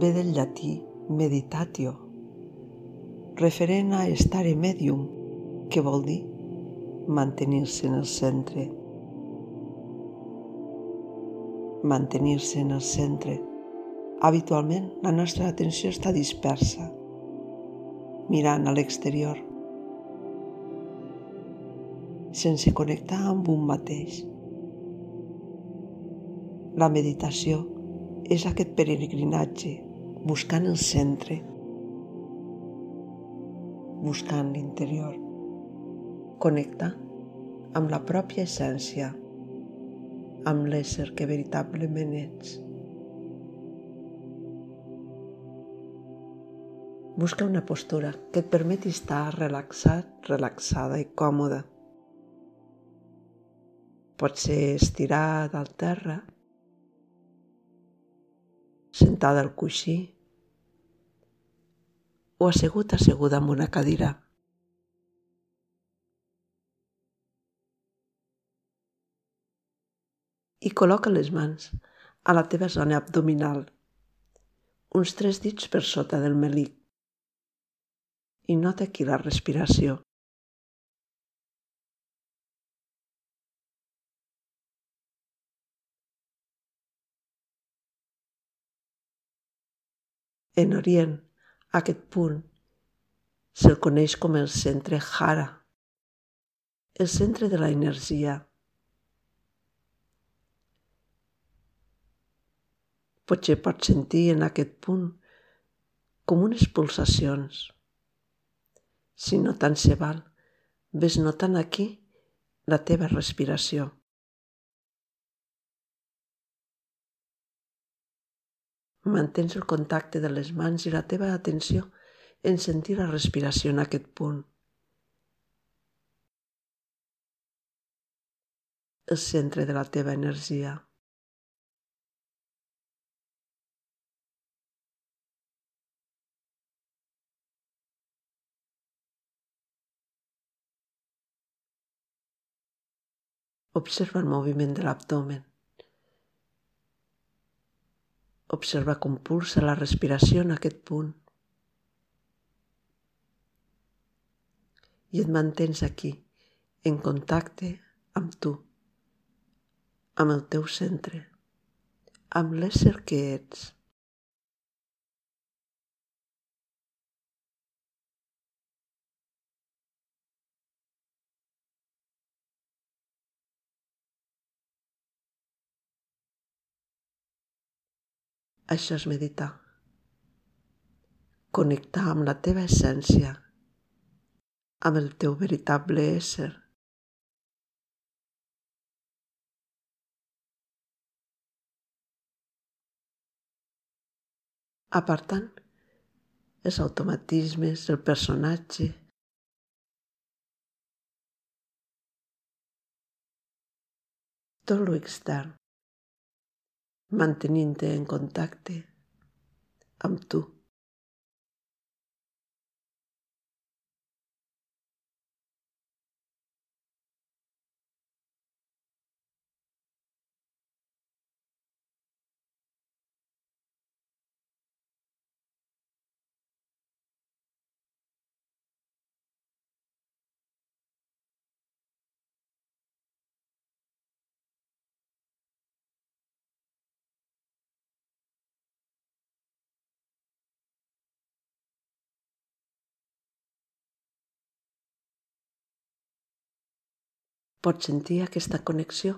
llatí meditatio, referent a estare medium, que vol dir mantenir-se en el centre. Mantenir-se en el centre. Habitualment la nostra atenció està dispersa, mirant a l'exterior, sense connectar amb un mateix. La meditació és aquest peregrinatge buscant el centre, buscant l'interior connectar amb la pròpia essència, amb l'ésser que veritablement ets. Busca una postura que et permeti estar relaxat, relaxada i còmoda. Pot ser estirat al terra, sentada al coixí o assegut asseguda en una cadira. i col·loca les mans a la teva zona abdominal, uns tres dits per sota del melic. I nota aquí la respiració. En Orient, aquest punt se'l coneix com el centre Hara, el centre de la energia, Potser pots sentir en aquest punt com unes pulsacions. Si no tant se val, ves notant aquí la teva respiració. Mantens el contacte de les mans i la teva atenció en sentir la respiració en aquest punt. El centre de la teva energia. Observa el moviment de l'abdomen. Observa com pulsa la respiració en aquest punt. I et mantens aquí, en contacte amb tu, amb el teu centre, amb l'ésser que ets. Això és meditar. Connectar amb la teva essència, amb el teu veritable ésser. Apartant els automatismes, el personatge, tot lo extern mantenint-te en contacte amb tu. Pots sentir aquesta connexió,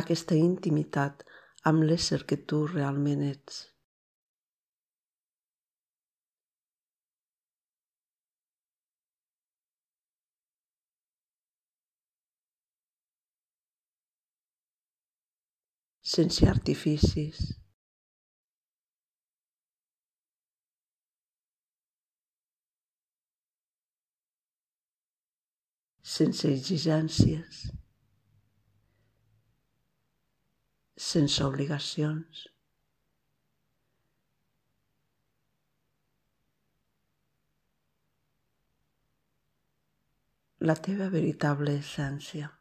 aquesta intimitat amb l'ésser que tu realment ets. sense artificis. Sense exigències, sense obligacions. La teva veritable essència.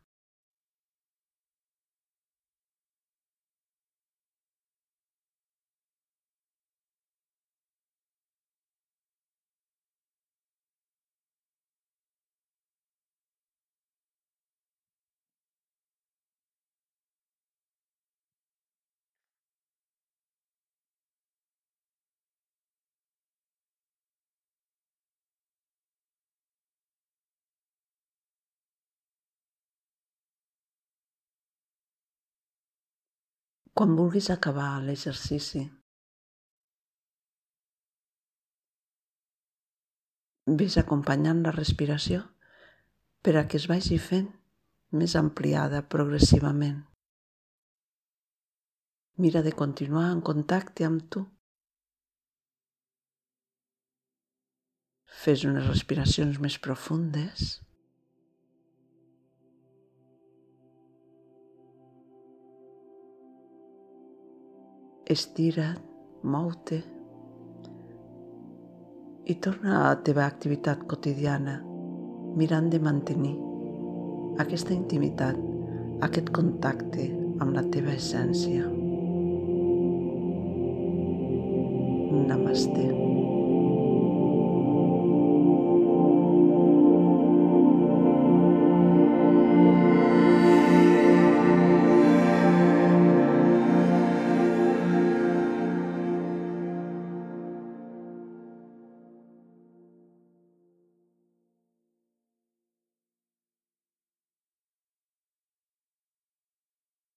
Quan vulguis acabar l'exercici, vés acompanyant la respiració per a que es vagi fent més ampliada progressivament. Mira de continuar en contacte amb tu. Fes unes respiracions més profundes. Estira't, mou-te i torna a la teva activitat quotidiana mirant de mantenir aquesta intimitat, aquest contacte amb la teva essència. Namaste.